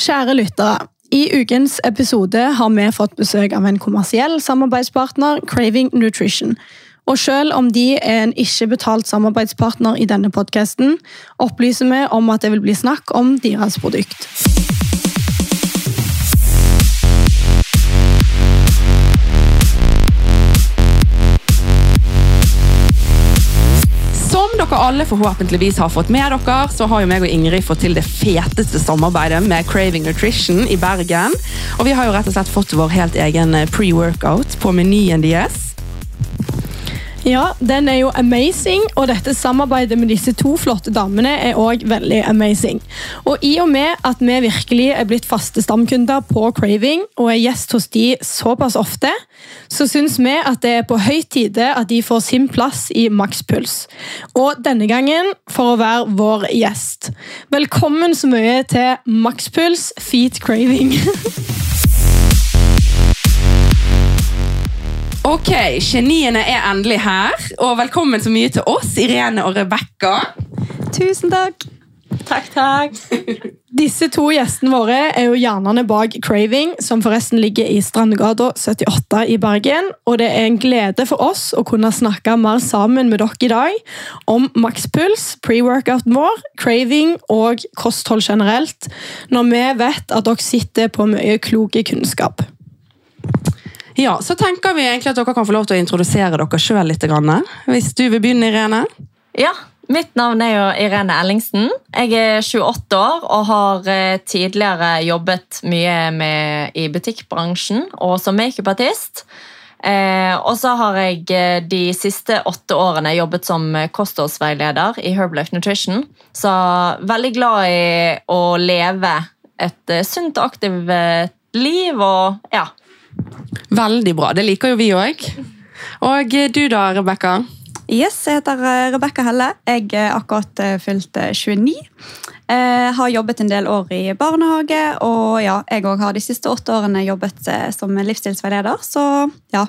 Kjære lyttere. I ukens episode har vi fått besøk av en kommersiell samarbeidspartner, Craving Nutrition. Og selv om de er en ikke betalt samarbeidspartner i denne podkasten, opplyser vi om at det vil bli snakk om deres produkt. Alle forhåpentligvis har fått med dere, så har jo meg og Ingrid fått til det feteste samarbeidet med Craving Nutrition i Bergen. Og vi har jo rett og slett fått vår helt egen pre-workout på menyen deres. Ja, den er jo amazing, og dette samarbeidet med disse to flotte damene er òg veldig amazing. Og i og med at vi virkelig er blitt faste stamkunder på Craving og er gjest hos de såpass ofte, så syns vi at det er på høy tide at de får sin plass i Makspuls. Og denne gangen for å være vår gjest. Velkommen så mye til Makspuls Feet Craving. Ok, Geniene er endelig her, og velkommen så mye til oss, Irene og Rebekka. Tusen takk. Takk, takk. Disse to gjestene våre er jo hjernene bak Craving, som forresten ligger i Strandgata 78 i Bergen. Og det er en glede for oss å kunne snakke mer sammen med dere i dag om makspuls, pre-workouten vår, craving og kosthold generelt, når vi vet at dere sitter på mye kloke kunnskap. Ja, Så tenker vi egentlig at dere kan få lov til å introdusere dere sjøl litt. Hvis du vil begynne, Irene? Ja, Mitt navn er jo Irene Ellingsen. Jeg er 28 år og har eh, tidligere jobbet mye med, i butikkbransjen og som makeupartist. Eh, og så har jeg eh, de siste åtte årene jobbet som kostholdsveileder i Herbalife Nutrition. Så veldig glad i å leve et eh, sunt og aktivt liv og ja, Veldig bra. Det liker jo vi òg. Og du da, Rebekka? Yes, jeg heter eh, Rebekka Helle. Jeg er akkurat eh, fylt 29. Jeg eh, har jobbet en del år i barnehage, og ja, jeg òg har de siste åtte årene jobbet som livsstilsveileder. Så ja,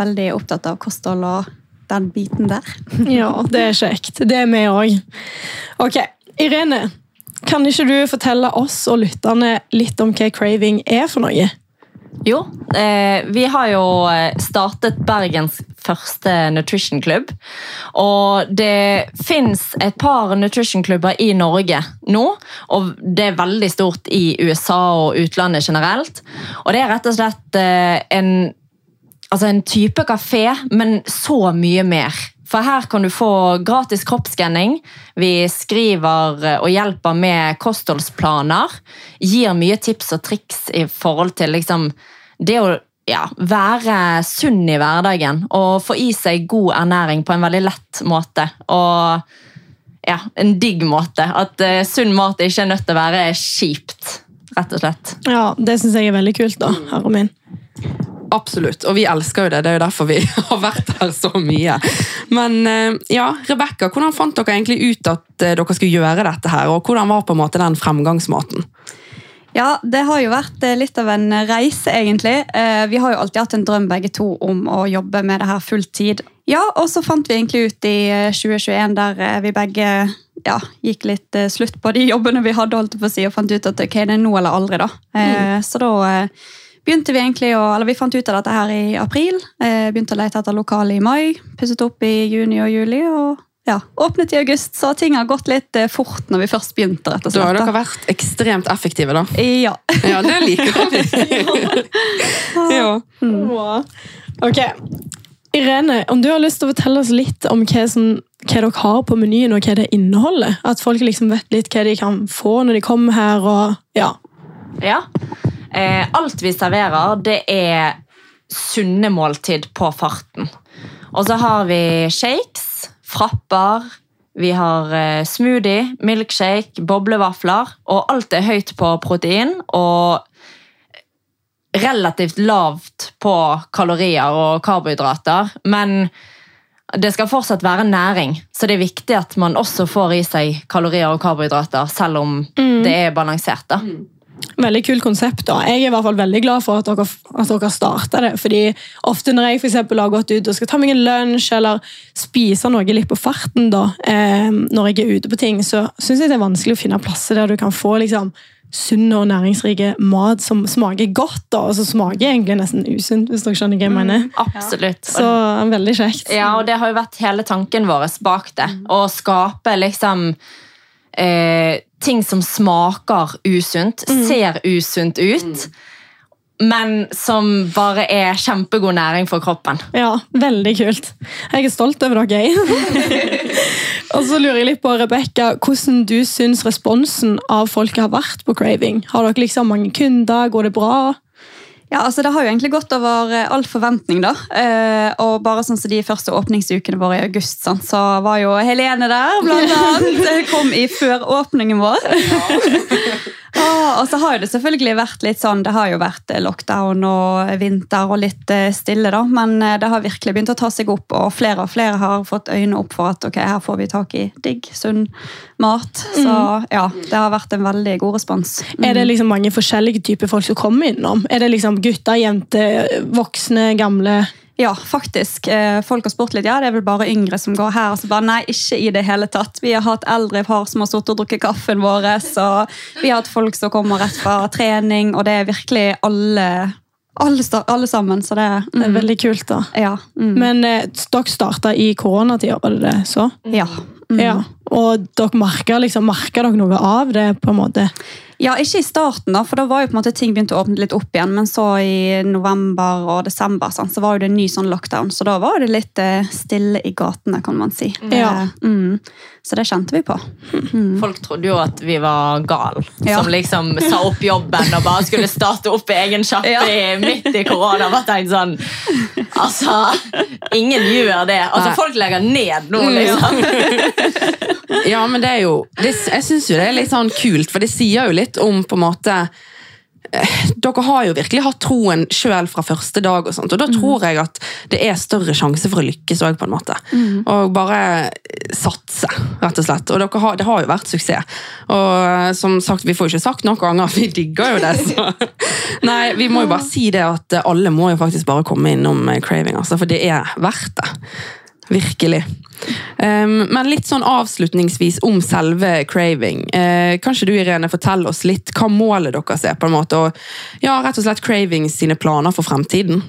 veldig opptatt av kosthold og den biten der. Ja, det er kjekt. Det er vi òg. Ok, Irene. Kan ikke du fortelle oss og lytterne litt om hva craving er for noe? Jo, eh, vi har jo eh, startet Bergens første nutrition-klubb. Og det fins et par nutrition-klubber i Norge nå. Og det er veldig stort i USA og utlandet generelt. Og det er rett og slett eh, en, altså en type kafé, men så mye mer. For her kan du få gratis kroppsskanning. Vi skriver eh, og hjelper med kostholdsplaner. Gir mye tips og triks i forhold til liksom, det å ja, være sunn i hverdagen og få i seg god ernæring på en veldig lett måte. Og ja, en digg måte. At uh, sunn mat ikke er nødt til å være kjipt, rett og slett. Ja, Det syns jeg er veldig kult, da, herre min. Absolutt, og vi elsker jo det. Det er jo derfor vi har vært her så mye. Men eh, ja, Rebekka, hvordan fant dere egentlig ut at eh, dere skulle gjøre dette her? Og hvordan var på en måte den fremgangsmåten? Ja, det har jo vært eh, litt av en reise, egentlig. Vi har jo alltid hatt en drøm begge to om å jobbe med det her fulltid. Ja, og så fant vi egentlig ut i 2021 der vi begge ja, gikk litt slutt på de jobbene vi hadde, holdt på å si, og fant ut at ok, det er nå eller aldri. da. Mm. Så da begynte vi egentlig å, eller vi fant ut av dette her i april. Eh, begynte å lete etter lokale i mai. Pusset opp i juni og juli. og ja, Åpnet i august, så ting har gått litt eh, fort når vi først begynte. rett og slett. Da har dere vært ekstremt effektive, da. Ja. ja det liker vi. ja. Mm. Ok. Irene, om du har lyst til å fortelle oss litt om hva, som, hva dere har på menyen, og hva det inneholder? At folk liksom vet litt hva de kan få når de kommer her. og ja. Ja. Eh, alt vi serverer, det er sunne måltid på farten. Og så har vi shakes, frapper, vi har eh, smoothie, milkshake, boblevafler. Og alt er høyt på protein og relativt lavt på kalorier og karbohydrater. Men det skal fortsatt være næring, så det er viktig at man også får i seg kalorier og karbohydrater, selv om mm. det er balansert. da. Mm. Veldig kult konsept. da. Jeg er i hvert fall veldig glad for at dere, at dere starta det. fordi ofte når jeg for eksempel, har gått ut og skal ta meg en lunsj eller spise noe litt på farten da, eh, når jeg er ute på ting, så syns jeg det er vanskelig å finne plasser der du kan få liksom, sunn og næringsrike mat som smaker godt, da, og som smaker egentlig nesten usunt, hvis dere skjønner hva jeg mener. Absolutt. Så veldig kjekt. Ja, og det har jo vært hele tanken vår bak det. Å skape liksom eh, ting som smaker usunt, ser usunt ut, men som bare er kjempegod næring for kroppen. Ja, veldig kult. Jeg er stolt over dere. og så lurer jeg litt på, Rebecca, hvordan du syns responsen av folket har vært på Craving? Har dere liksom mange kunder? Går det bra? Ja, altså Det har jo egentlig gått over eh, all forventning. da. Eh, og bare sånn som De første åpningsukene våre i august, sant, så var jo Helene der, blant annet. Kom i før åpningen vår. Ah, og så har det selvfølgelig vært litt sånn, det har jo vært eh, lockdown og vinter og litt eh, stille, da, men eh, det har virkelig begynt å ta seg opp, og flere og flere har fått øynene opp for at ok, her får vi tak i digg, sunn mat. Så ja, det har vært en veldig god respons. Er det liksom mange forskjellige typer folk som kommer innom? Er det liksom gutter, jenter, voksne, gamle? Ja, faktisk. Eh, Folk har spurt litt, ja, det er vel bare yngre som går her. Og så bare, nei, ikke i det hele tatt. Vi har hatt eldre par som har sittet og drukket kaffen vår. Og vi har hatt folk som kommer rett fra trening, og det er virkelig alle, alle, alle sammen. Så det, Det er mm, veldig kult, da. ja. Mm, Men eh, dere starta i koronatida, var det det så? ja. Mm. Ja. Og dere merka liksom, dere noe av det, på en måte? Ja, ikke i starten, da, for da var jo på en måte ting begynte å åpne litt opp igjen. Men så i november og desember sånn, så var jo det en ny sånn lockdown. Så da var det litt eh, stille i gatene, kan man si. Ja. Eh, mm, så det kjente vi på. Folk trodde jo at vi var gal, Ja. som liksom sa opp jobben og bare skulle starte opp egen sjappe Ja. midt i korona. Bare tenkt sånn, altså, ingen gjør det. Altså, Nei. folk legger ned nå, liksom. Ja, men det er jo det, Jeg syns jo det er litt sånn kult, for det sier jo litt om på en måte eh, dere har jo virkelig hatt troen sjøl fra første dag, og sånt, og da tror jeg at det er større sjanse for å lykkes òg, på en måte. Og bare satse, rett og slett. Og har, det har jo vært suksess. Og eh, som sagt, vi får jo ikke sagt noen ganger at vi digger jo det, så Nei, vi må jo bare si det at alle må jo faktisk bare komme innom eh, Craving, altså, for det er verdt det. Virkelig. Um, men litt sånn avslutningsvis om selve craving. Eh, kanskje du Irene, fortelle oss litt hva målet deres er, på en måte, og ja, rett og slett craving sine planer for fremtiden.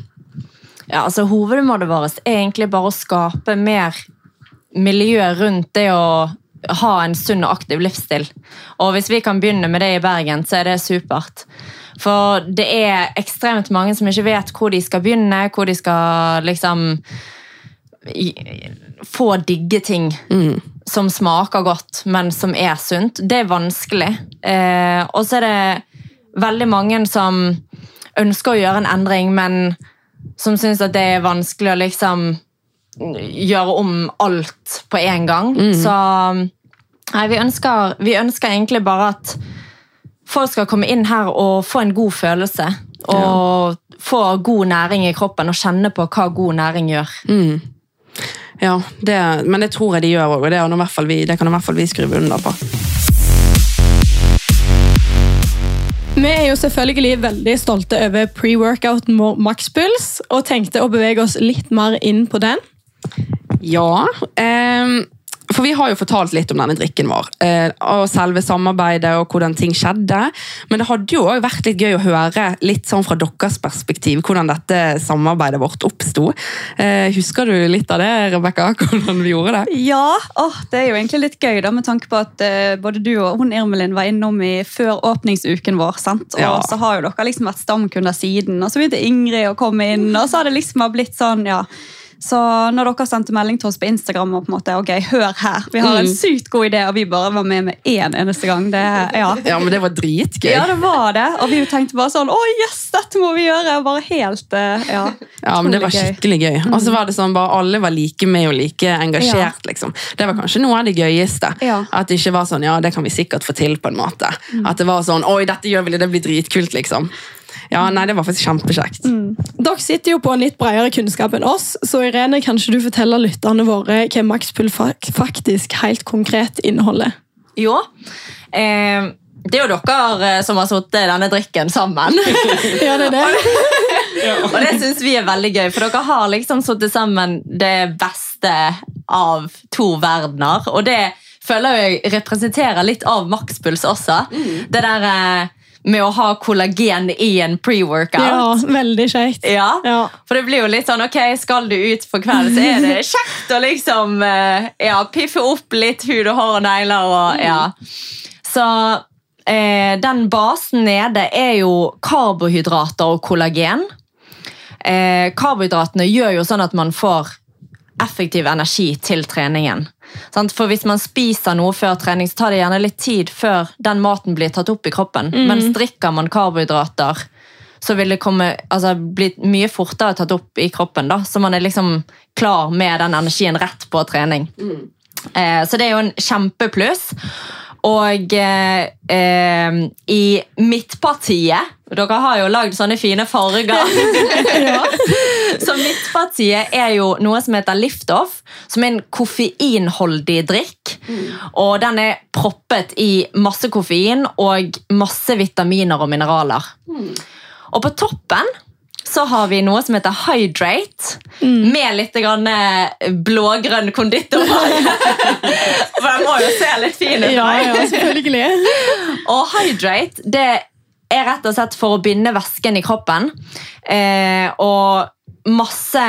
Ja, altså Hovedmålet vårt er egentlig bare å skape mer miljø rundt det å ha en sunn og aktiv livsstil. Og hvis vi kan begynne med det i Bergen, så er det supert. For det er ekstremt mange som ikke vet hvor de skal begynne, hvor de skal liksom få digge ting som smaker godt, men som er sunt. Det er vanskelig. Eh, og så er det veldig mange som ønsker å gjøre en endring, men som syns at det er vanskelig å liksom gjøre om alt på en gang. Så nei, vi ønsker, vi ønsker egentlig bare at folk skal komme inn her og få en god følelse. Og få god næring i kroppen og kjenne på hva god næring gjør. Ja, det, Men det tror jeg de gjør òg, og det, hvert fall vi, det kan i hvert fall vi skrive under på. Vi er jo selvfølgelig veldig stolte over pre-workouten vår Maxpuls, og tenkte å bevege oss litt mer inn på den. Ja, ehm, for vi har jo fortalt litt om denne drikken vår, eh, og selve samarbeidet og hvordan ting skjedde. Men det hadde jo også vært litt gøy å høre litt sånn fra deres perspektiv hvordan dette samarbeidet vårt oppsto. Eh, husker du litt av det, Rebekka? Hvordan vi gjorde det? Ja, åh, det er jo egentlig litt gøy, da, med tanke på at eh, både du og hun Irmelin var innom i før åpningsuken vår. sant? Og Ja. så har jo dere liksom vært stamkunder siden, og så begynte Ingrid å komme inn, og så har det liksom blitt sånn, ja. Så når dere sendte melding til oss på Instagram og på en måte, ok, hør her, vi har en Mm. sykt god idé, og vi bare var med med én eneste gang. Det, ja. Ja, men det var dritgøy. ja, det var det. Og vi tenkte bare sånn, å yes, dette må vi gjøre. Bare helt, eh, ja. Ja, men det var skikkelig gøy. Og så var det sånn, bare alle var like med og like engasjert, liksom. Det var kanskje noe av det gøyeste. Ja. At det ikke var sånn, ja, det kan vi sikkert få til på en måte. At det var sånn, oi, dette gjør vi, det blir dritkult, liksom. Ja, nei, det var faktisk kjempekjekt. Dere sitter jo på en litt bredere kunnskap enn oss, så Irene, kanskje du forteller lytterne våre hva Maxpull faktisk helt konkret inneholder? Jo. Eh, det er jo dere eh, som har sittet denne drikken sammen. Ja, det er det. og det syns vi er veldig gøy, for dere har liksom sittet sammen det beste av to verdener. Og det føler jeg representerer litt av makspuls også. Det der eh, med å ha kollagen i en pre-workout. Ja, veldig kjekt. Ja. Ja. For det blir jo litt sånn, ok, skal du ut på kvelden, så er det kjekt å liksom eh, ja, piffe opp litt hud og hår og negler. Og, ja. Så eh, den basen nede er jo karbohydrater og kollagen. Eh, karbohydratene gjør jo sånn at man får effektiv energi til treningen. For hvis man spiser noe før trening, så tar det gjerne litt tid før den maten blir tatt opp i kroppen. Mens drikker man karbohydrater, så vil det komme, altså, bli mye fortere tatt opp i kroppen. da, Så man er liksom klar med den energien rett på trening. Eh, så det er jo en kjempepluss. Og eh, eh, i Midtpartiet Dere har jo lagd sånne fine farger. Så Midtpartiet er jo noe som heter Liftoff, som er en koffeinholdig drikk. Og den er proppet i masse koffein og masse vitaminer og mineraler. Og på toppen så har vi noe som heter Hydrate, med litt grann eh, blågrønn konditor. For den må jo se litt fin ut. Ja, ja, selvfølgelig. Og hydrate det er rett og slett for å binde væsken i kroppen. Eh, og masse,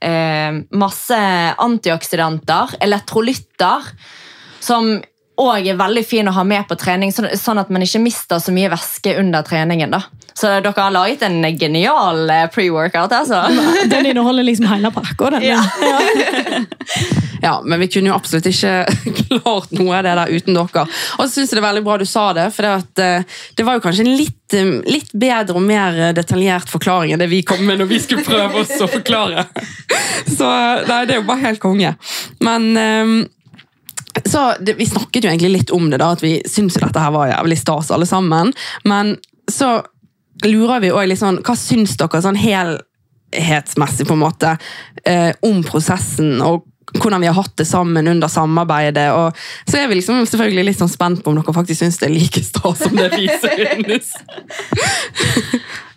eh, masse antioksidanter, elektrolytter, som òg er veldig fin å ha med på trening, sånn sånn at man ikke mister så mye væske under treningen. da. Så dere har laget en genial eh, pre-workout. altså. Den inneholder liksom hele pakka. den. Ja. Ja, men vi kunne jo absolutt ikke klart noe av det der uten dere. Og så synes jeg det er veldig bra du sa det, for det, at, eh, det var jo kanskje en litt, eh, litt bedre og mer detaljert forklaring enn det vi kom med når vi skulle prøve oss å forklare. Så nei, det er jo bare helt konge. Men så det, Vi snakket jo egentlig litt om det, da, at vi syntes dette her var jævlig stas alle sammen. Men så lurer vi også litt sånn, hva syns dere sånn helhetsmessig på en måte eh, om prosessen og hvordan vi har hatt det sammen under samarbeidet. Og så er vi liksom selvfølgelig litt sånn spent på om dere faktisk syns det er like stas som det vi synes.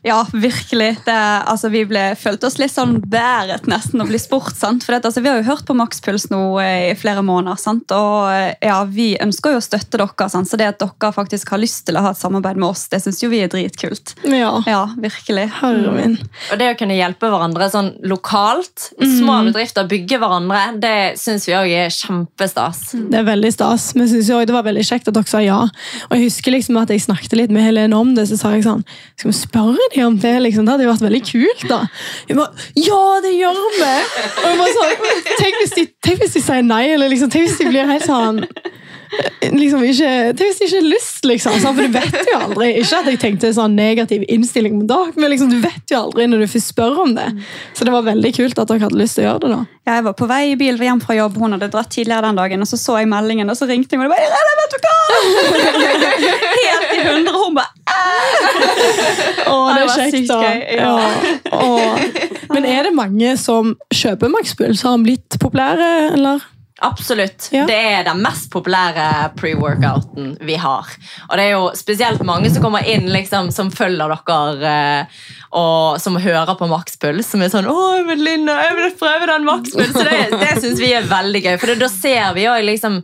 Ja, virkelig. Det, altså, vi ble, følte oss litt sånn bæret nesten å bli spurt. sant? For det, altså, Vi har jo hørt på Makspuls nå eh, i flere måneder, sant? og eh, ja, vi ønsker jo å støtte dere. Sant? Så det at dere faktisk har lyst til å ha et samarbeid med oss, det syns jo vi er dritkult. Ja. Ja, virkelig. Herre min. Og det å kunne hjelpe hverandre sånn lokalt, små bedrifter bygge hverandre, det syns vi òg er kjempestas. Det er veldig stas. Vi syns synes jo også det var veldig kjekt at dere sa ja. Og jeg husker liksom at jeg snakket litt med Helene om det, så sa jeg sånn Skal vi spørre dem om det? liksom? Det hadde jo vært veldig kult, da. Jeg bare Ja, det gjør vi! Og jeg bare sånn, tenk hvis, de, tenk hvis de sier nei, eller liksom, tenk hvis de blir helt sånn liksom ikke, hvis ikke lyst, liksom. sånn, For du vet jo aldri. Ikke at jeg tenkte sånn negativ innstilling mot dere, men liksom, du vet jo aldri når du først spør om det. Så det var veldig kult at dere hadde lyst til å gjøre det. da. Jeg var på vei i bil hjem fra jobb, hun hadde dratt tidligere den dagen, og så så jeg meldingen, og så ringte jeg meg og bare, Irene, vet du hva? Helt i hundre, og hun bare Å, det er var kjekt, da. ja. Ja. Men er det mange som kjøper Max Så Har han blitt populære, eller? Absolutt. Ja. Det er den mest populære pre-workouten vi har. Og det er jo spesielt mange som kommer inn liksom, som følger dere eh, og som hører på makspuls. Som er sånn 'Å, Eveline, jeg vil prøve den makspuls!' Så det, det syns vi er veldig gøy. For da ser vi òg liksom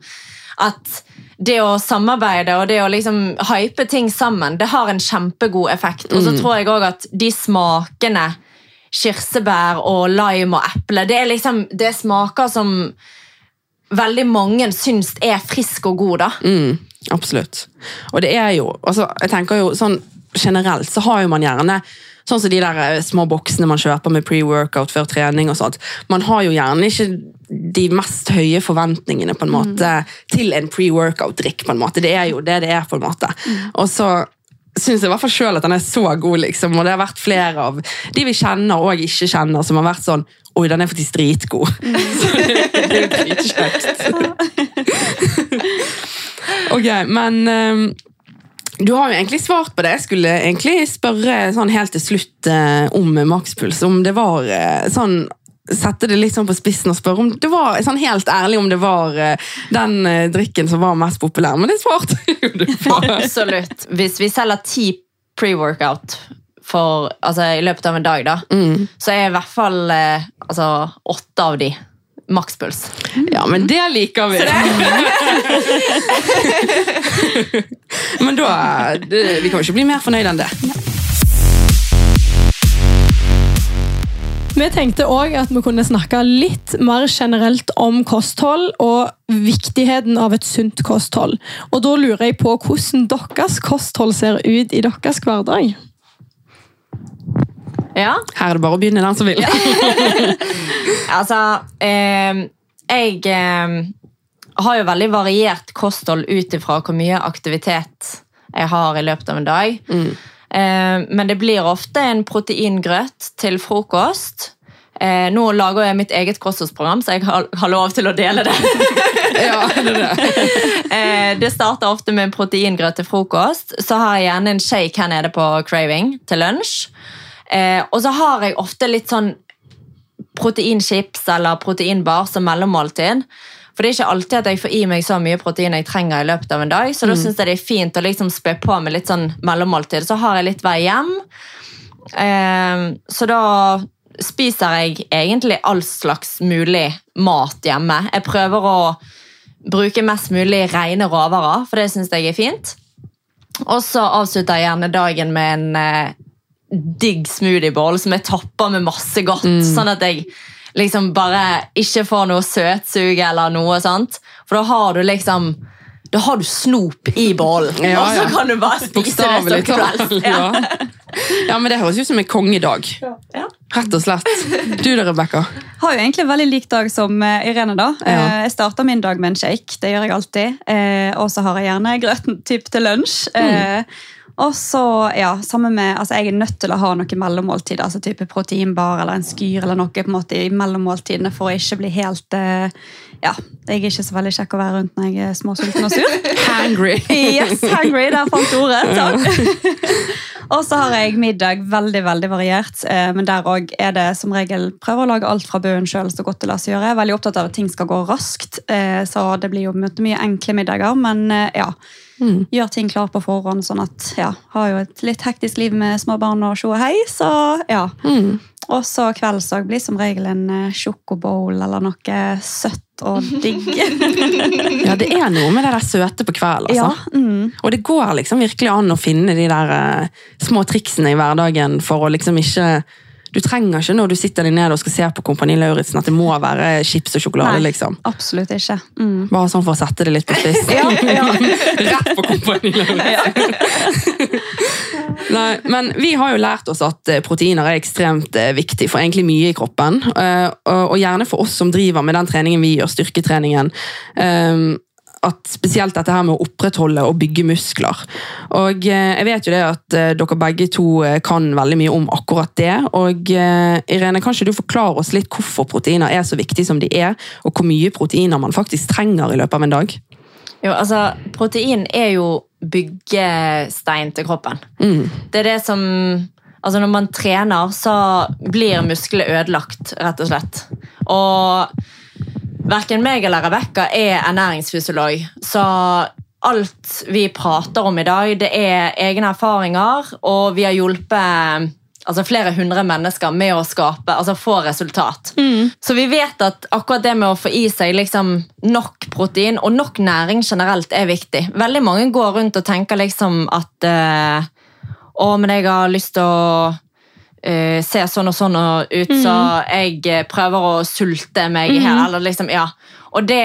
at det å samarbeide og det å liksom hype ting sammen, det har en kjempegod effekt. Og så tror jeg òg at de smakene kirsebær og lime og eple, det er liksom det er smaker som veldig mange syns er frisk og god. da. Mm, absolutt. Og det er jo, altså, jeg tenker jo sånn generelt så har jo man gjerne Sånn som de der eh, små boksene man kjøper med pre-workout før trening. og sånt. Man har jo gjerne ikke de mest høye forventningene på en måte til en pre-workout-drikk. på en måte. Det er jo det det er. på en måte. Og så syns jeg i hvert fall selv at den er så god, liksom. Og det har vært flere av de vi kjenner og ikke kjenner, som har vært sånn Oi, den er faktisk dritgod. Så det, det er jo dritkjekt. ok, men um, du har jo egentlig svart på det. Jeg skulle egentlig spørre sånn helt til slutt uh, om makspuls. Om det var uh, sånn Sette det litt sånn på spissen og spørre om det var sånn helt ærlig om det var eh, den eh, drikken som var mest populær. Men det svarte jo du på. Absolutt. Hvis vi selger ti pre-workout for, altså, i løpet av en dag, da, Mm. så er i hvert fall eh, altså, åtte av de makspuls. Ja, men det liker vi. men da Vi kan jo ikke bli mer fornøyd enn det. Vi tenkte òg at vi kunne snakke litt mer generelt om kosthold og viktigheten av et sunt kosthold. Og da lurer jeg på hvordan deres kosthold ser ut i deres hverdag. Ja, Her er det bare å begynne, den som vil. altså eh, Jeg eh, har jo veldig variert kosthold ut ifra hvor mye aktivitet jeg har i løpet av en dag. Eh, men det blir ofte en proteingrøt til frokost. Eh, nå lager jeg mitt eget kostholdsprogram, så jeg har, lov til å dele det. ja, det, det. Eh, det starter ofte med en proteingrøt til frokost. Så har jeg gjerne en shake her nede på Craving til lunsj. Eh, og så har jeg ofte litt sånn proteinchips eller proteinbar som mellommåltid. For det er ikke alltid at jeg får i meg så mye protein jeg trenger i løpet av en dag. Så da syns jeg det er fint å liksom spe på med litt sånn mellommåltid. Så har jeg litt vei hjem. Eh, så da spiser jeg egentlig all slags mulig mat hjemme. Jeg prøver å bruke mest mulig rene råvarer, for det syns jeg er fint. Og så avslutter jeg gjerne dagen med en eh, digg smoothiebowl som jeg topper med masse godt. Sånn at jeg liksom bare ikke får noe søtsug eller noe sånt. For da har du liksom da har du snop i bollen, Ja, og så kan du bare spise det som kvelds. Ja. ja, men det høres ut som en kongedag. Ja. Rett og slett. Du da, Rebekka? Har jo egentlig en veldig lik dag som eh, Irene. da. Ja. Eh, Jeg starter min dag med en shake. Det gjør jeg alltid. Eh, Og så har jeg gjerne grøten typ til lunsj. Eh, Og så, ja, sammen med, altså Jeg er nødt til å ha noe mellommåltid, altså type proteinbar eller en skyr eller noe på en måte i mellommåltidene for å ikke bli helt eh, Ja, jeg er ikke så veldig kjekk å være rundt når jeg er småsulten og sur. Hangry. Yes, hungry, der fant ordet. Takk. og så har jeg middag veldig veldig variert, eh, men der òg er det som regel prøver å lage alt fra bunnen sjøl så godt det lar seg gjøre. Jeg er veldig opptatt av at ting skal gå raskt, eh, så det blir jo mye, enkle middager. Men eh, ja, gjør ting klar på forhånd, sånn at ja, har jo et litt hektisk liv med små barn og tjo og hei, så ja. Og så kveldsdag blir som regel en eh, sjokobowl eller noe søtt og digg. Ja, det er noe med det der søte på kveld, altså. ja, mm. Og det går liksom virkelig an å finne de der eh, små triksene i hverdagen for å liksom ikke Du trenger ikke når du sitter deg ned og skal se på Kompani Lauritzen at det må være chips og sjokolade, Nei. liksom. Absolutt ikke. Mm. Bare sånn for å sette det litt på spiss. Rett på Kompani Lauritzen. Nei, men vi har jo lært oss at eh, proteiner er ekstremt eh, viktig for egentlig mye i kroppen. eh, Og og gjerne for oss som driver med den treningen vi gjør, styrketreningen. At spesielt dette her med å opprettholde og bygge muskler. Og eh, jeg vet jo det at eh, dere begge to eh, kan veldig mye om akkurat det. Og Irene, kan ikke du forklare oss litt hvorfor proteiner er så viktige som de er, og hvor mye proteiner man faktisk trenger i løpet av en dag? Jo, altså, protein er jo byggestein til kroppen. Mm. Det er det som Altså, når man trener, så blir musklene ødelagt, rett og slett. Og verken meg eller Rebekka er ernæringsfysiolog, så alt vi prater om i dag, det er egne erfaringer, og vi har hjulpet altså flere hundre mennesker med å skape, altså få resultat. Så vi vet at akkurat det med å få i seg liksom nok protein og nok næring generelt er viktig. Veldig mange går rundt og tenker liksom at øh, å, men jeg har lyst til å eh, ser sånn og sånn ut, så jeg eh, prøver å sulte meg i hjel. Eller liksom, ja. Og det,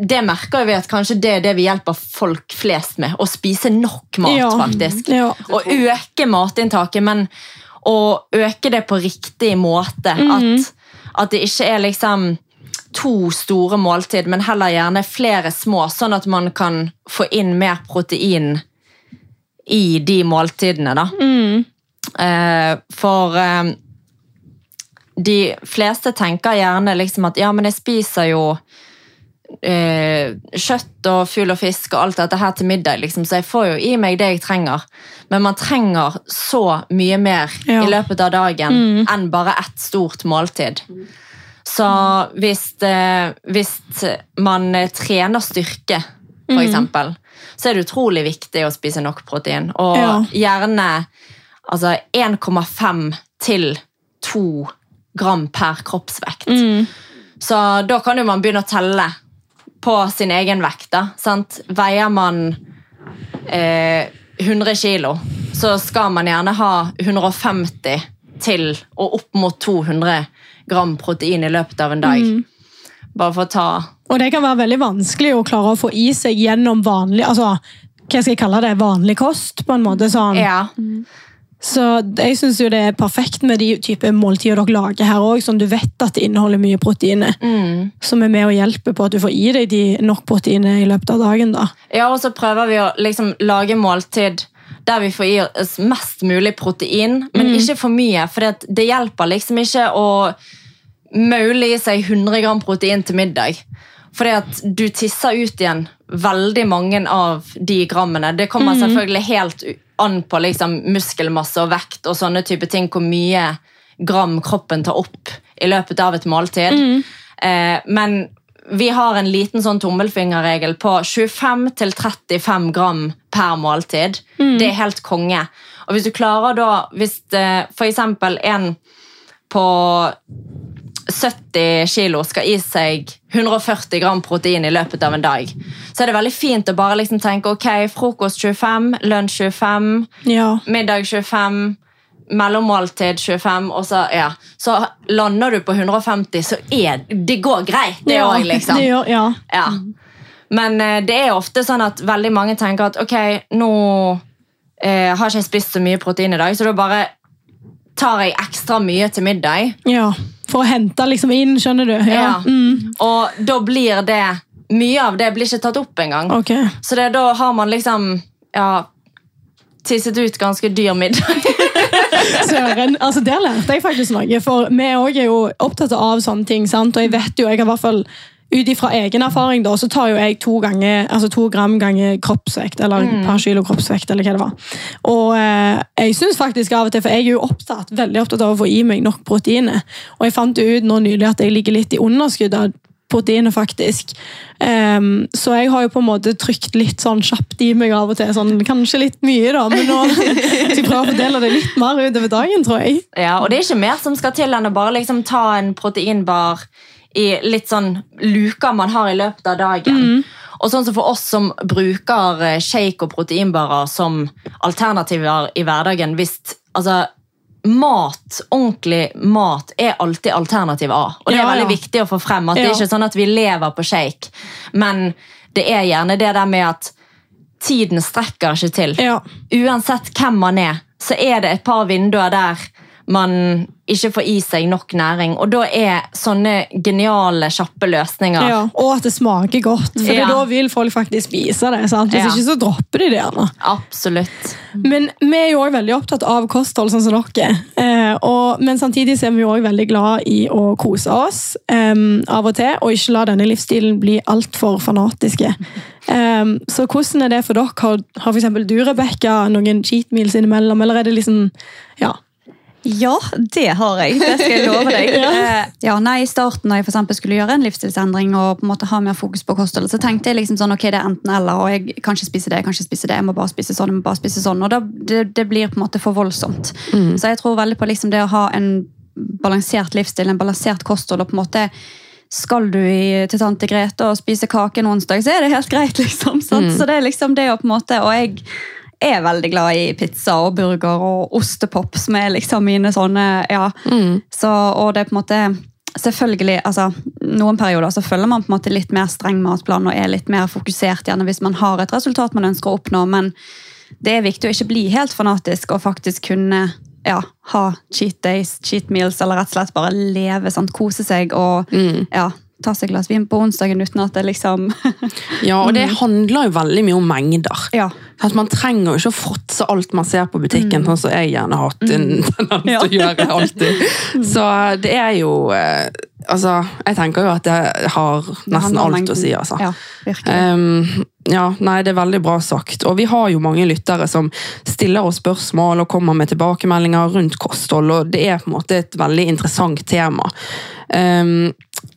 det merker vi at kanskje det er det vi hjelper folk flest med. Å spise nok mat, Ja. faktisk. Ja. Og øke matinntaket, men å øke det på riktig måte. At, at det ikke er liksom to store måltid, men heller gjerne flere små, sånn at man kan få inn mer protein i de måltidene. da. Eh, for eh, de fleste tenker gjerne liksom at ja, men jeg spiser jo eh, kjøtt og fugl og fisk og alt dette her til middag, liksom, så jeg får jo i meg det jeg trenger. Men man trenger så mye mer Ja. i løpet av dagen enn bare ett stort måltid. Så hvis, eh, hvis man eh, trener styrke, for eksempel, så er det utrolig viktig å spise nok protein. Og Ja. gjerne altså 1,5 til 2 gram per kroppsvekt. Så da kan jo man begynne å telle på sin egen vekt. da, sant? Veier man eh, 100 kilo, så skal man gjerne ha 150 til og opp mot 200 gram protein i løpet av en dag. Bare for å ta Og det kan være veldig vanskelig å klare å få i seg gjennom vanlig altså, hva skal jeg kalle det, vanlig kost. på en måte sånn. Ja. Så jeg syns det er perfekt med de type måltider dere lager her òg, som du vet at det inneholder mye proteiner. Som er med og hjelper på at du får i deg de nok proteiner i løpet av dagen. da. Ja, og så prøver vi å liksom lage måltid der vi får i oss mest mulig protein, men ikke for mye. For det hjelper liksom ikke å maule i seg 100 gram protein til middag. Fordi at du tisser ut igjen veldig mange av de grammene. Det kommer selvfølgelig helt an på liksom muskelmasse og vekt og sånne type ting, hvor mye gram kroppen tar opp i løpet av et måltid. Eh, men vi har en liten sånn tommelfingerregel på 25-35 gram per måltid. Det er helt konge. Og hvis du klarer da, hvis f.eks. for eksempel en på 70 kilo skal i seg 140 gram protein i løpet av en dag, så er det veldig fint å bare liksom tenke ok, frokost 25, lunsj 25, Ja. middag 25, mellommåltid 25, og så, ja. så lander du på 150, så er det går greit, det ja, liksom. Gjør, ja. Ja. Men eh, det er ofte sånn at veldig mange tenker at ok, nå eh, har ikke jeg spist så mye protein i dag, så da bare tar jeg ekstra mye til middag. ja. For å hente liksom inn, skjønner du? Ja. Ja. Mm. Og da blir det Mye av det blir ikke tatt opp engang. Okay. Så det, da har man liksom ja, tisset ut ganske dyr middag. Søren, altså Der lærte jeg faktisk noe. For vi òg er jo opptatt av sånne ting. sant? Og jeg vet jo, jeg har i hvert fall ut ifra egen erfaring da, så tar jo jeg to, ganger, altså to gram ganger kroppsvekt, eller mm. par kilo kroppsvekt, eller hva det var. Og eh, jeg synes faktisk av og til, for jeg er jo opptatt, veldig opptatt av å få i meg nok proteiner. Og jeg fant jo ut nå nylig at jeg ligger litt i underskudd av proteiner, faktisk. Um, så jeg har jo på en måte trykt litt sånn kjapt i meg av og til. sånn, Kanskje litt mye, da, men nå skal jeg prøve å fordele det litt mer utover dagen, tror jeg. Ja, og det er ikke mer som skal til enn å bare liksom ta en proteinbar i litt sånn luker man har i løpet av dagen. Og sånn som for oss som bruker eh, shake og proteinbarer som alternativer i hverdagen, hvis altså, mat, ordentlig mat, er alltid alternativ A. Og det er Ja, veldig ja. viktig å få frem at det Ja. er ikke sånn at vi lever på shake, men det er gjerne det der med at tiden strekker ikke til Ja. uansett hvem man er, så er det et par vinduer der man ikke får i seg nok næring. Og da er sånne geniale, kjappe løsninger Ja, og at det smaker godt, for Ja. da vil folk faktisk spise det. sant? Hvis Ja. ikke så dropper de det gjerne. Absolutt. Men vi er jo også veldig opptatt av kosthold, sånn som dere. Eh, og, men samtidig er vi òg veldig glad i å kose oss eh, av og til, og ikke la denne livsstilen bli altfor fanatiske. Eh, så hvordan er det for dere? Har, har eksempel du, Rebecca, noen cheat meals innimellom, eller er det liksom Ja. Ja, det har jeg. Det skal jeg love deg. Ja. Eh, ja, nei, I starten når jeg for skulle gjøre en livsstilsendring og på en måte ha mer fokus på kosthold, så tenkte jeg liksom sånn, ok, det er enten eller, og jeg kan ikke spise det, jeg kan ikke spise det, jeg må bare spise sånn, jeg må bare spise sånn, og da, det, det blir på en måte for voldsomt. Så jeg tror veldig på liksom det å ha en balansert livsstil, en balansert kosthold, og på en måte skal du i, til tante Grete og spise kake en onsdag, så er det helt greit, liksom. Sant? Så det er liksom det å på en måte, og jeg er veldig glad i pizza og burger og ostepop, som er liksom mine sånne ja. Så, og det er på en måte Selvfølgelig, altså, Noen perioder så følger man på en måte litt mer streng matplan og er litt mer fokusert gjerne hvis man har et resultat man ønsker å oppnå, men det er viktig å ikke bli helt fanatisk og faktisk kunne ja, ha cheat days, cheat meals, eller rett og slett bare leve, sant? kose seg og ja, ta seg et glass vin på onsdagen uten at det liksom Ja, og det handler jo veldig mye om mengder. Ja. At Man trenger jo ikke å fråtse alt man ser på butikken, sånn som jeg gjerne har hatt en tendens til å gjøre alltid. Så det er jo eh, Altså, jeg tenker jo at det har nesten det alt alt å si, altså. Ja, virkelig. Um, ja, nei, det er veldig bra sagt. Og vi har jo mange lyttere som stiller oss spørsmål og kommer med tilbakemeldinger rundt kosthold, og det er på en måte et veldig interessant tema. Um,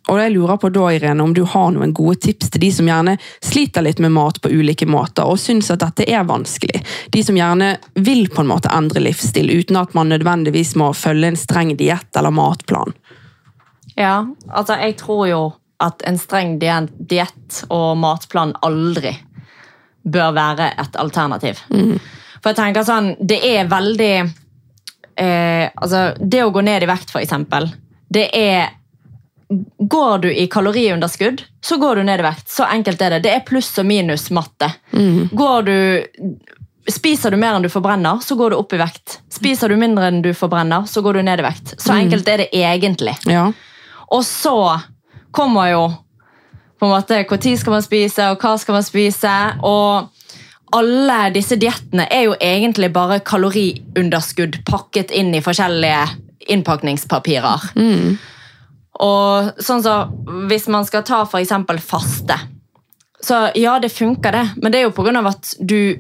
og jeg lurer på da, Irene, om du har noen gode tips til de som gjerne sliter litt med mat på ulike måter, og syns at dette er vanskelig. De som gjerne vil på en måte endre livsstil, uten at man nødvendigvis må følge en streng diett eller matplan. Ja, altså jeg tror jo at en streng diett og matplan aldri bør være et alternativ. For jeg tenker sånn, det er veldig eh, Altså, det å gå ned i vekt, for eksempel, det er Går du i kaloriunderskudd, så går du ned i vekt. Så enkelt er det. Det er pluss og minus matte. Går du Spiser du mer enn du forbrenner, så går du opp i vekt. Spiser du mindre enn du forbrenner, så går du ned i vekt. Så enkelt er det egentlig. Ja. Og så kommer jo på en måte når skal man spise, og hva skal man spise. Og alle disse diettene er jo egentlig bare kaloriunderskudd pakket inn i forskjellige innpakningspapirer. Og sånn så, Hvis man skal ta eksempel faste, så ja, det funker, det. Men det er jo pga. at du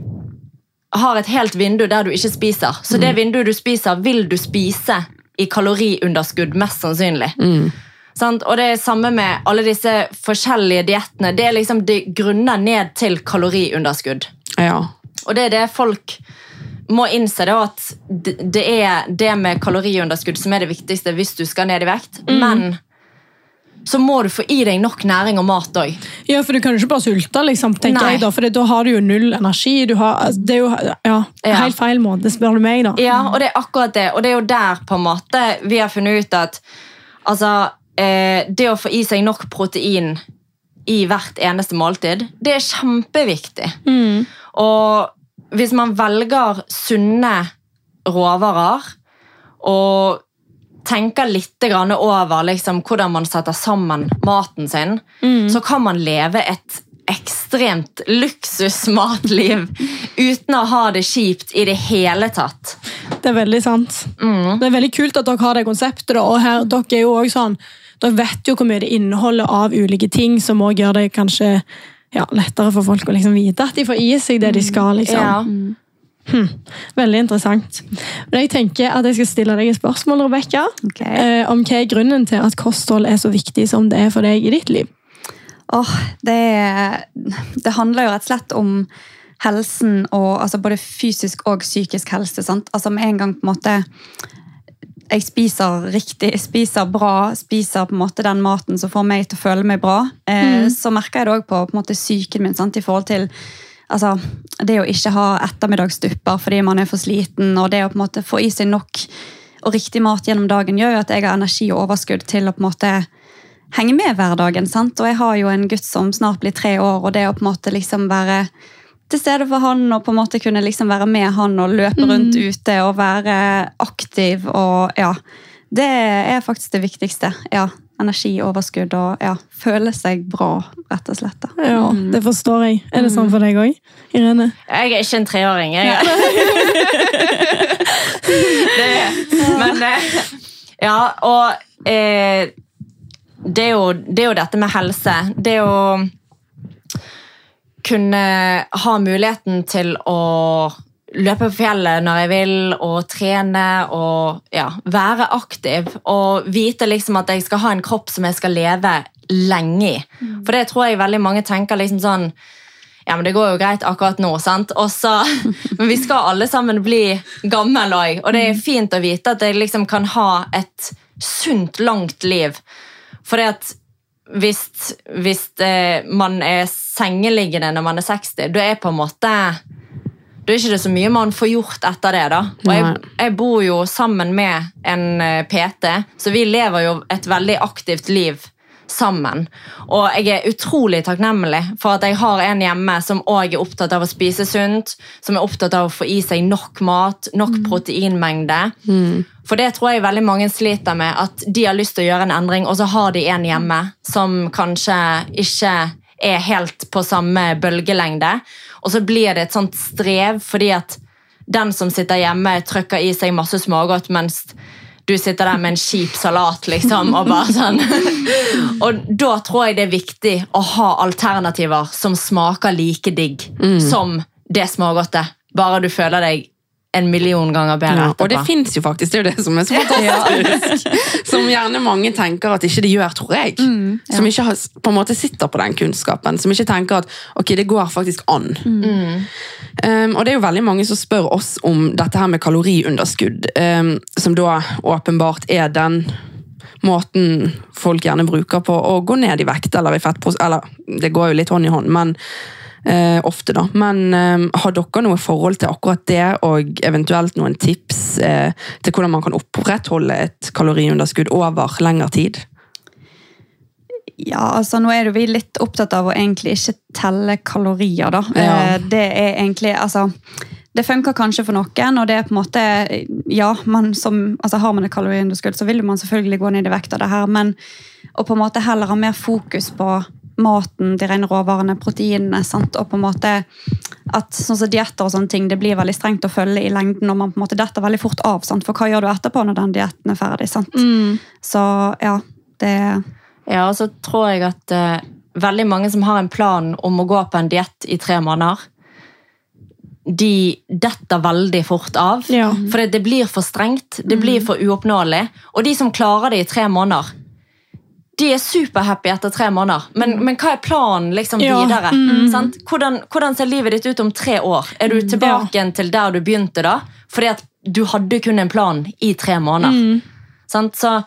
har et helt vindu der du ikke spiser. Så det vinduet du spiser, vil du spise i kaloriunderskudd, mest sannsynlig. Sant? Og det er samme med alle disse forskjellige diettene. Det er liksom det grunner ned til kaloriunderskudd. ja. Og det er det folk må innse, da, at det det er det med kaloriunderskudd som er det viktigste hvis du skal ned i vekt. Men så må du få i deg nok næring og mat òg. Ja, for du kan jo ikke bare sulte, liksom, tenker Nei. jeg da, for da har du jo null energi. Du har, altså, det er jo ja, helt feil måte, spør du meg da. Ja, og det er akkurat det. Og det er jo der på en måte vi har funnet ut at altså, eh, det å få i seg nok protein i hvert eneste måltid, det er kjempeviktig. Og hvis man velger sunne råvarer og tenker litt over liksom, hvordan man setter sammen maten sin, så kan man leve et ekstremt luksusmatliv uten å ha det kjipt i det hele tatt. Det er veldig sant. Det er veldig kult at dere har det konseptet, og her, dere er jo også sånn, dere vet jo hvor mye det inneholder av ulike ting, som også gjør det kanskje ja, lettere for folk å liksom vite at de får i seg det de skal. liksom. Ja. Veldig interessant. Men jeg tenker at jeg skal stille deg et spørsmål, Rebecca, okay. eh, om hva er grunnen til at kosthold er så viktig som det er for deg i ditt liv? Åh, det, det handler jo rett og slett om helsen, og, altså både fysisk og psykisk helse. Sant? Altså Med en gang på en måte jeg spiser riktig, spiser bra, spiser på en måte den maten som får meg til å føle meg bra, eh, så merker jeg det òg på, på måte psyken min. Sant? I forhold til altså, det å ikke ha ettermiddagsdupper fordi man er for sliten, og det å på en måte få i seg nok og riktig mat gjennom dagen, gjør jo at jeg har energi og overskudd til å på en måte henge med hverdagen. sant? Og jeg har jo en gutt som snart blir tre år, og det å på en måte liksom være til stede for han og på en måte kunne liksom være med han og løpe rundt ute og være aktiv og ja. Det er faktisk det viktigste. ja. Energi, overskudd og ja, føle seg bra, rett og slett. da. Ja, Det forstår jeg. Er det sånn for deg òg, Irene? Jeg er ikke en treåring. Jeg. det, men eh, Ja, og eh, det, er jo, det er jo dette med helse. Det å kunne ha muligheten til å løpe på fjellet når jeg vil, og trene og ja, være aktiv. Og vite liksom at jeg skal ha en kropp som jeg skal leve lenge i. For det tror jeg veldig mange tenker liksom sånn ja, men det går jo greit akkurat nå, sant? Også, men vi skal alle sammen bli gammel òg, og det er fint å vite at jeg liksom kan ha et sunt, langt liv. For det at hvis, hvis eh, man er sengeliggende når man er 60, da er på en måte da er ikke det så mye man får gjort etter det. da. Og jeg, jeg bor jo sammen med en eh, PT, så vi lever jo et veldig aktivt liv sammen. Og jeg er utrolig takknemlig for at jeg har en hjemme som også er opptatt av å spise sunt, som er opptatt av å få i seg nok mat, nok proteinmengde. For det tror jeg veldig mange sliter med, at de har lyst til å gjøre en endring, og så har de en hjemme som kanskje ikke er helt på samme bølgelengde. Og så blir det et sånt strev, fordi at den som sitter hjemme, trykker i seg masse smågodt, mens du sitter der med en kjip salat, liksom, og bare sånn. og da tror jeg det er viktig å ha alternativer som smaker like digg som det smågodtet. Bare du føler deg en million ganger bedre Ja, og det fins jo faktisk, det er jo det som er så fantastisk. Som gjerne mange tenker at ikke de gjør, tror jeg. Som ikke har, på en måte sitter på den kunnskapen. Som ikke tenker at ok, det går faktisk an. Um, og det er jo veldig mange som spør oss om dette her med kaloriunderskudd, um, som da åpenbart er den måten folk gjerne bruker på å gå ned i vekt eller i fettpros... Eller det går jo litt hånd i hånd, men eh, ofte, da. Men eh, har dere noe forhold til akkurat det, og eventuelt noen tips eh, til hvordan man kan opprettholde et kaloriunderskudd over lengre tid? Ja, altså Nå er vi litt opptatt av å egentlig ikke telle kalorier, da. Ja. Eh, Det er egentlig, altså det funker kanskje for noen, og det er på en måte Ja, man som, altså har man et kaloriunderskudd, så vil man selvfølgelig gå ned i vekt av det her, men å på en måte heller ha mer fokus på maten, de rene råvarene, proteinene, sant? og på en måte at sånn som dietter og sånne ting, det blir veldig strengt å følge i lengden, og man på en måte detter veldig fort av, sant? for hva gjør du etterpå når den dietten er ferdig? sant? Så ja, det Ja, og så tror jeg at uh, veldig mange som har en plan om å gå på en diett i tre måneder, de detter veldig fort av. Ja. For det, det blir for strengt, det blir for uoppnåelig. Og de som klarer det i tre måneder, de er superhappy etter tre måneder. Men, men hva er planen liksom Ja. videre? Sant? Hvordan, hvordan ser livet ditt ut om tre år? Er du tilbake ja. til der du begynte da? Fordi at du hadde kun en plan i tre måneder. Sant? Så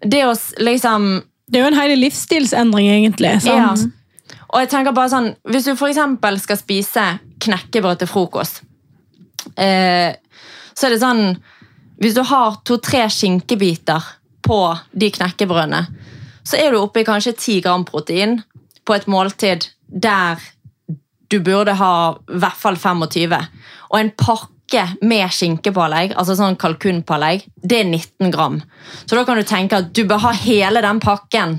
det å liksom Det er jo en hel livsstilsendring, egentlig. sant? Ja. Og jeg tenker bare sånn, Hvis du eksempel skal spise knekkebrød til frokost, eh, så er det sånn Hvis du har to-tre skinkebiter på de knekkebrødene, så er du oppe i kanskje 10 gram protein på et måltid der du burde ha i hvert fall 25. Og en pakke med skinkepålegg, altså sånn kalkunpålegg, det er 19 gram. Så da kan du tenke at du bør ha hele den pakken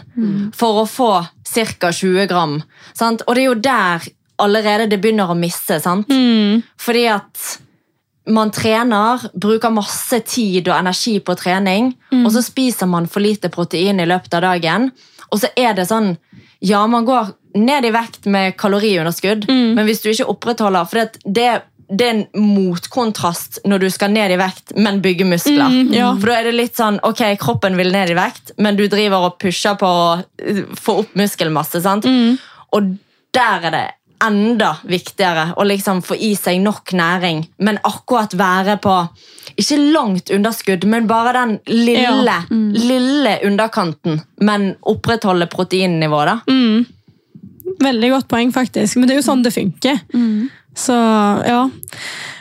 for å få ca. 20 gram. Sant? Og det er jo der allerede det begynner å misse. Sant? Fordi at man trener, bruker masse tid og energi på trening, og så spiser man for lite protein i løpet av dagen. Og så er det sånn Ja, man går ned i vekt med kaloriunderskudd, men hvis du ikke opprettholder For det, det, det er en motkontrast når du skal ned i vekt, men bygge muskler. Mm, ja. For da er det litt sånn Ok, kroppen vil ned i vekt, men du driver og pusher på å få opp muskelmasse. sant? Og der er det enda viktigere å liksom få i seg nok næring, men akkurat være på ikke langt underskudd, men bare den lille, Ja. lille underkanten, men opprettholde proteinnivået. da. Veldig godt poeng, faktisk. Men det er jo sånn det funker. Så ja.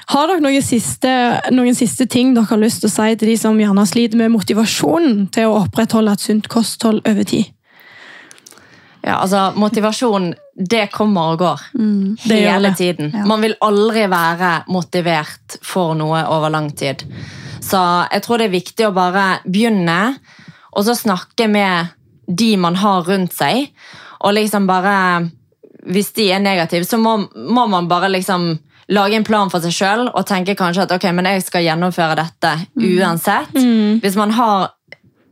Har dere noen siste, noen siste ting dere har lyst til å si til de som gjerne sliter med motivasjonen til å opprettholde et sunt kosthold over tid? Ja, altså Motivasjon det kommer og går. mm, Hele det. tiden. Ja. Man vil aldri være motivert for noe over lang tid. Så jeg tror det er viktig å bare begynne, og så snakke med de man har rundt seg. Og liksom bare Hvis de er negative, så må, må man bare liksom lage en plan for seg sjøl og tenke kanskje at ok, men jeg skal gjennomføre dette uansett. Hvis man har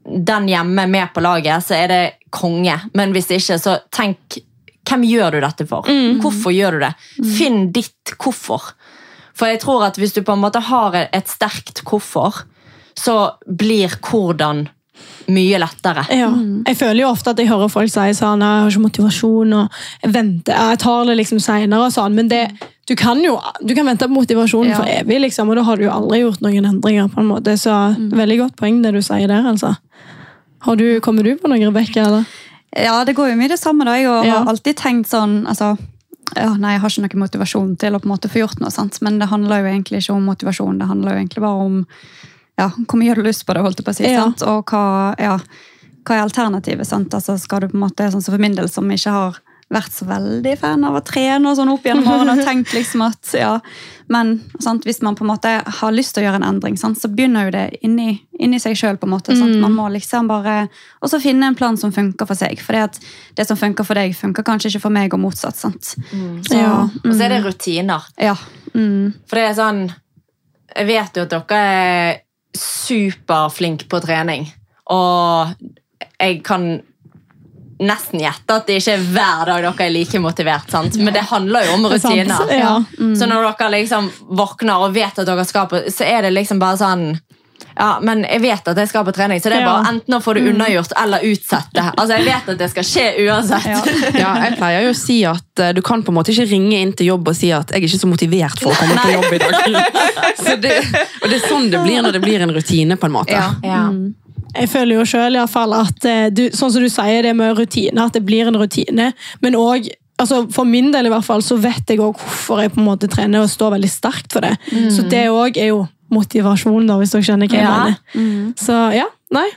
den hjemme med på laget, så er det konge. Men hvis ikke, så tenk hvem gjør du dette for? Hvorfor gjør du det? Finn ditt hvorfor. For jeg tror at hvis du på en måte har et sterkt hvorfor, så blir hvordan mye lettere. Ja. Jeg føler jo ofte at jeg hører folk si sånn, jeg har ikke motivasjon, og jeg venter, jeg tar det liksom senere og sånn, men det, du kan jo du kan vente på motivasjonen Ja. for evig, liksom, og da har du jo aldri gjort noen endringer på en måte, så veldig godt poeng det du sier der, altså. Har du, kommer du på noe, eller? Ja, det går jo mye det samme. da. Jeg har Ja. alltid tenkt sånn altså, ja, Nei, jeg har ikke noe motivasjon til å på en måte få gjort noe, sant? men det handler jo egentlig ikke om motivasjon. Det handler jo egentlig bare om ja, hvor mye har du lyst på det, holdt jeg på å si, Ja. sant? og hva, ja, hva er alternativet. sant? Altså, skal du på en måte, sånn som For min del, som ikke har vært så veldig fan av å trene og sånn opp gjennom årene, og tenkt liksom at ja, Men sant? hvis man på en måte har lyst til å gjøre en endring, sant? så begynner jo det inni, inni seg sjøl. Man må liksom bare Og så finne en plan som funker for seg. For det som funker for deg, funker kanskje ikke for meg, og motsatt. sant? Så, Ja. Og så er det rutiner. ja. Mm. For det er sånn Jeg vet jo at dere er superflinke på trening. Og jeg kan nesten gjette at det ikke er hver dag dere er like motivert. sant? Men det handler jo om er rutiner. ja. Så når dere liksom våkner og vet at dere skal på, så er det liksom bare sånn ja, men jeg vet at jeg skal på trening, så det er bare enten å få det unnagjort eller utsette. Altså, Jeg vet at det skal skje uansett. Ja. Ja, jeg pleier jo å si at eh, du kan på en måte ikke ringe inn til jobb og si at jeg er ikke så motivert for å komme på jobb i dag. Så det, og det er sånn det blir når det blir en rutine, på en måte. Ja. Ja. Jeg føler jo selv i hvert fall at eh, du, sånn som du sier det med rutine, at det blir en rutine. Men òg altså For min del i hvert fall, så vet jeg også hvorfor jeg på en måte trener og står veldig sterkt for det. Så det òg er jo motivasjon, da, hvis dere skjønner hva jeg Ja. mener. Så ja, nei.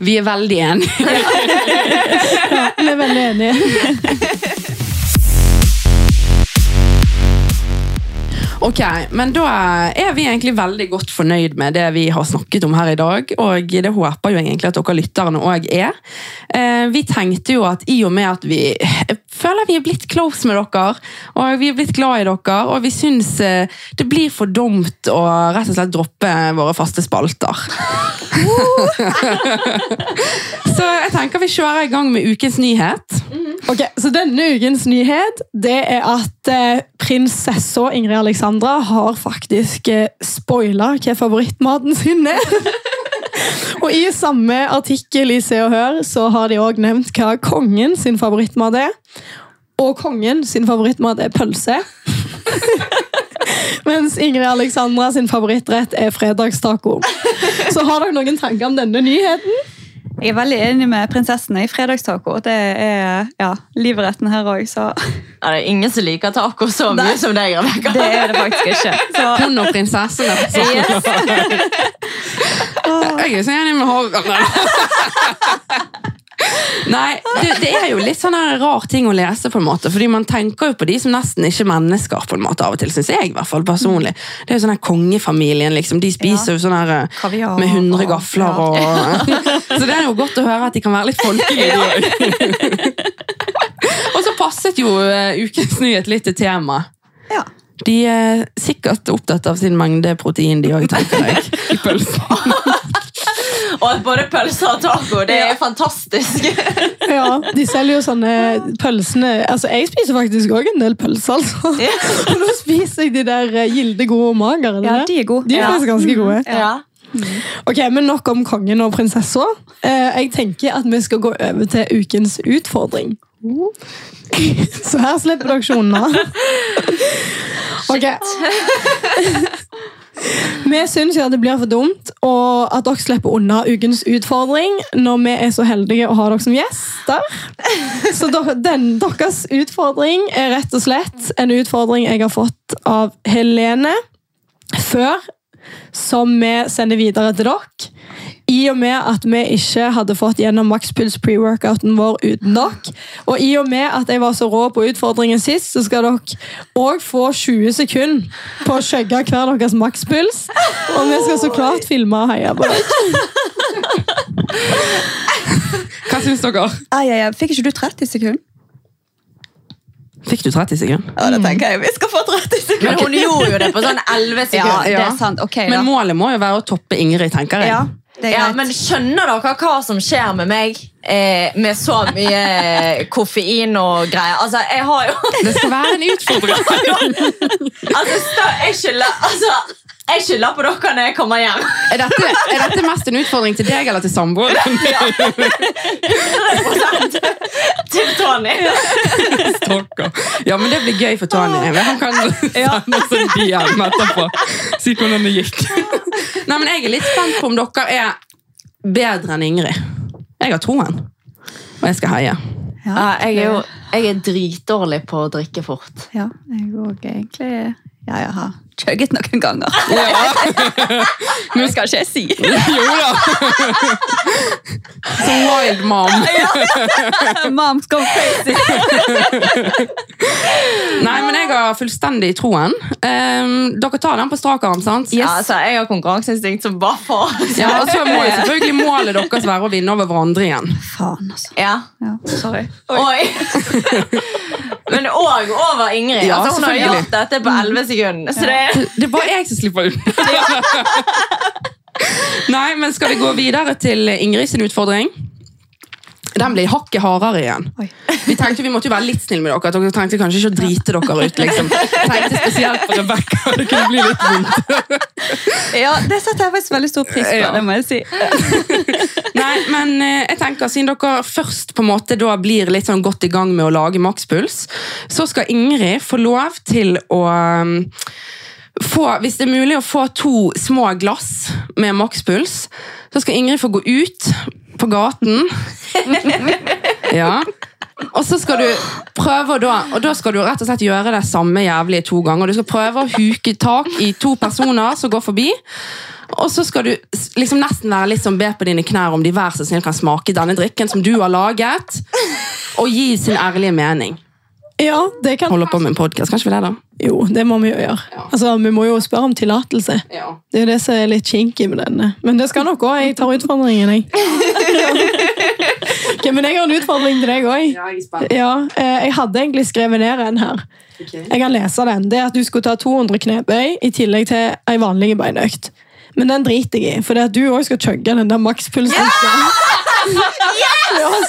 Vi er veldig enige. Vi er veldig enige. Ok, men da er vi egentlig veldig godt fornøyd med det vi har snakket om her i dag, og det håper jo egentlig at dere lytterne også er. Eh, Vi tenkte jo at i og med at vi føler vi er blitt close med dere, og vi er blitt glad i dere, og vi synes eh, det blir for dumt å rett og slett droppe våre faste spalter. Så jeg tenker vi kjører i gang med ukens nyhet. Ok, så Denne ukens nyhet det er at eh, prinsessa Ingrid Alexandra har faktisk eh, spoila hva favorittmaten sin er. Og I samme artikkel i Se og Hør så har de også nevnt hva kongen sin favorittmat er. Og kongen sin favorittmat er pølse. Mens Ingrid Alexandra sin favorittrett er fredagstaco. Så har dere noen tanker om denne nyheten? Jeg er veldig enig med prinsessene i fredagstaco. Det er ja, livretten her òg, så Ja, det er ingen som liker taco så mye Nei. som deg, Rebekka. det er det faktisk ikke. Så, Hun og prinsessene. Jeg er så enig med Håvard. Nei, det, det er jo litt sånn rar ting å lese, på en måte, fordi man tenker jo på de som nesten ikke er mennesker, på en måte, av og til, synes jeg i hvert fall personlig. Det er jo sånn her kongefamilien, liksom. De spiser jo sånn her eh, med hundre og- gafler og Så det er jo godt å høre at de kan være litt folkelige, de òg. og så passet jo eh, ukens nyhet litt til temaet. ja. De er sikkert opptatt av sin mengde protein, de òg, tenker jeg. I pølsen. Og at både pølser og taco, det er fantastisk. Ja, De selger jo sånne pølsene Altså, Jeg spiser faktisk òg en del pølser. altså. Ja. Og nå spiser jeg de der eh, Gilde gode magere. ja, de er gode. De er faktisk ganske gode. Ja. Ok, men Nok om kongen og prinsessa. Eh, jeg tenker at vi skal gå over til ukens utfordring. Så her slipper dere ikke unna. Ok. Vi syns jo at det blir for dumt og at dere slipper unna ukens utfordring når vi er så heldige å ha dere som gjester. Så den, deres utfordring er rett og slett en utfordring jeg har fått av Helene før, som vi sender videre til dere. I og med at vi ikke hadde fått gjennom makspuls pre-workouten vår uten dere, og i og med at jeg var så rå på utfordringen sist, så skal dere òg få 20 sekunder på å skjegge hver deres makspuls. Og vi skal så klart filme og heie på dere. Hva syns dere? Ai, ai, ai. Fikk ikke du 30 sekunder? Fikk du 30 sekunder? Ja, det tenker jeg vi skal få 30 sekunder. Men hun gjorde jo det på sånn 11 sekunder. Ja, ja. det er sant. Ok, Men da. målet må jo være å toppe Ingrid, tenker jeg. Ja, Ja, greit. men skjønner dere hva som skjer med meg eh, med så mye koffein og greier? Altså, jeg har jo Det skal være en utfordring. Altså, jeg skylder altså, jeg skylder på dere når jeg kommer hjem. Er dette, er dette mest en utfordring til deg eller til samboeren? 100% til Tony. Stakkar. Ja, men det blir gøy for Tony. Han kan sende oss en DM etterpå. Si hvordan det gikk. Nei, men Jeg er litt spent på om dere er bedre enn Ingrid. Jeg har troen. Og jeg skal heie. Ja, jeg er jo jeg er dritdårlig på å drikke fort. Ja, jeg òg egentlig Ja, jeg har chugget noen ganger. Nå skal ikke jeg si. Jo da! Som wild mom. Moms go crazy. Nei, men jeg har fullstendig troen. Um, dere tar den på strak arm, sant? Ja, altså, jeg har konkurranseinstinkt som bare faen. Ja, og så må jeg selvfølgelig målet deres være å vinne over hverandre igjen. Faen, altså. Ja. Ja, sorry. Oi. Men òg over Ingrid. Ja, altså, hun har gjort dette på 11 sekunder. Så det, Det er bare jeg som slipper unna. Nei, men skal vi gå videre til Ingrid sin utfordring? Den blir hakket hardere igjen. Vi tenkte vi måtte jo være litt snille med dere. Dere trengte kanskje ikke å drite dere ut. liksom. Tenkte spesielt på Rebecca. Det kunne bli litt vondt. Ja, Det setter jeg faktisk veldig stor pris på. Ja. det må jeg si. Nei, men eh, jeg tenker Siden dere først på en måte da blir litt sånn godt i gang med å lage makspuls, så skal Ingrid få lov til å um, få, hvis det er mulig å få to små glass med makspuls, så skal Ingrid få gå ut på gaten. ja. Og så skal du prøve da, og da skal du rett og slett gjøre det samme jævlige to ganger. Du skal prøve å huke tak i to personer som går forbi. Og så skal du liksom nesten være litt sånn be på dine knær om de hver så snill kan smake denne drikken som du har laget, og gi sin ærlige mening. Ja, det kan Holde på med en podkast, kanskje vi det, da? Jo, det må vi jo gjøre. Altså, Vi må jo spørre om tillatelse. Ja. Det er jo det som er litt kinky med denne. Men det skal nok gå. Jeg tar utfordringen, jeg. Ok, men jeg har en utfordring til deg òg. jeg er. Ja, eh, jeg hadde egentlig skrevet ned en her. Jeg kan lese den. Det er at du skulle ta 200 knebøy i tillegg til ei vanlig beinøkt. Men den driter jeg i, for det at du òg skal chugge den der makspulsen. Ja,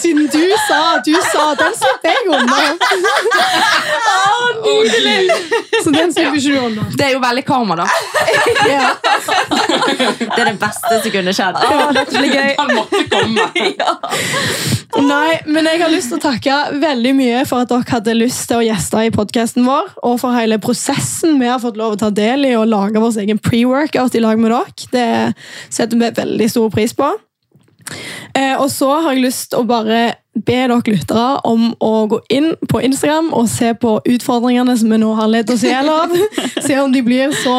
siden du sa du sa Den slipper jeg unna. Så den slipper ikke du unna. Det er jo veldig karma, da. Ja. Det er det beste som kunne skjedd. Han måtte komme. Nei, men jeg har lyst til å takke veldig mye for at dere hadde lyst til å gjeste i podcasten vår, og for hele prosessen vi har fått lov å ta del i og lage vår egen pre-workout i lag med dere. Det setter vi veldig stor pris på. Eh, og så har jeg lyst å bare be dere lyttere om å gå inn på Instagram og se på utfordringene som vi nå har ledd oss i hjel av. Se om de blir så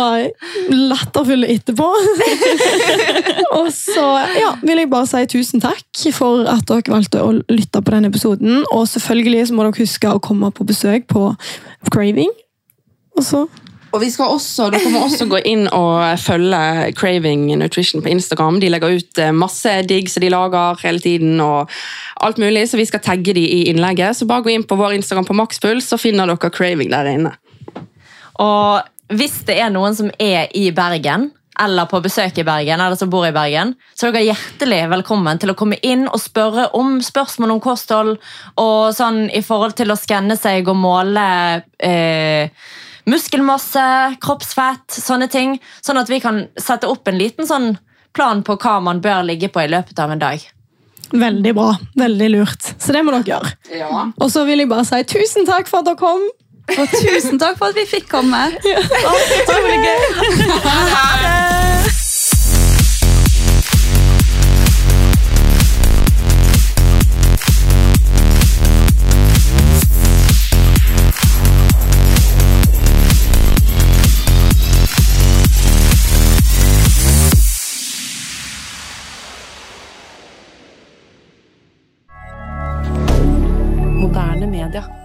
latterfulle etterpå. Og så ja, vil jeg bare si tusen takk for at dere valgte å lytte på denne episoden. Og selvfølgelig må dere huske å komme på besøk på Craving. Og så Og vi skal også, Dere må også gå inn og følge Craving Nutrition på Instagram. De legger ut eh, masse digg som de lager hele tiden. og alt mulig, Så vi skal tagge de i innlegget. Så bare gå inn på vår Instagram på Makspuls, så finner dere Craving der inne. Og hvis det er noen som er i Bergen, eller på besøk i Bergen, eller som bor i Bergen, så er dere hjertelig velkommen til å komme inn og spørre om spørsmål om kosthold, og sånn i forhold til å skanne seg og måle eh, muskelmasse, kroppsfett, sånne ting, sånn at vi kan sette opp en liten sånn plan på hva man bør ligge på i løpet av en dag. Veldig bra. Veldig lurt. Så det må dere gjøre. Ja. Og så vil jeg bare si tusen takk for at dere kom. Og tusen takk for at vi fikk komme. Utrolig gøy. Moderne commentaire.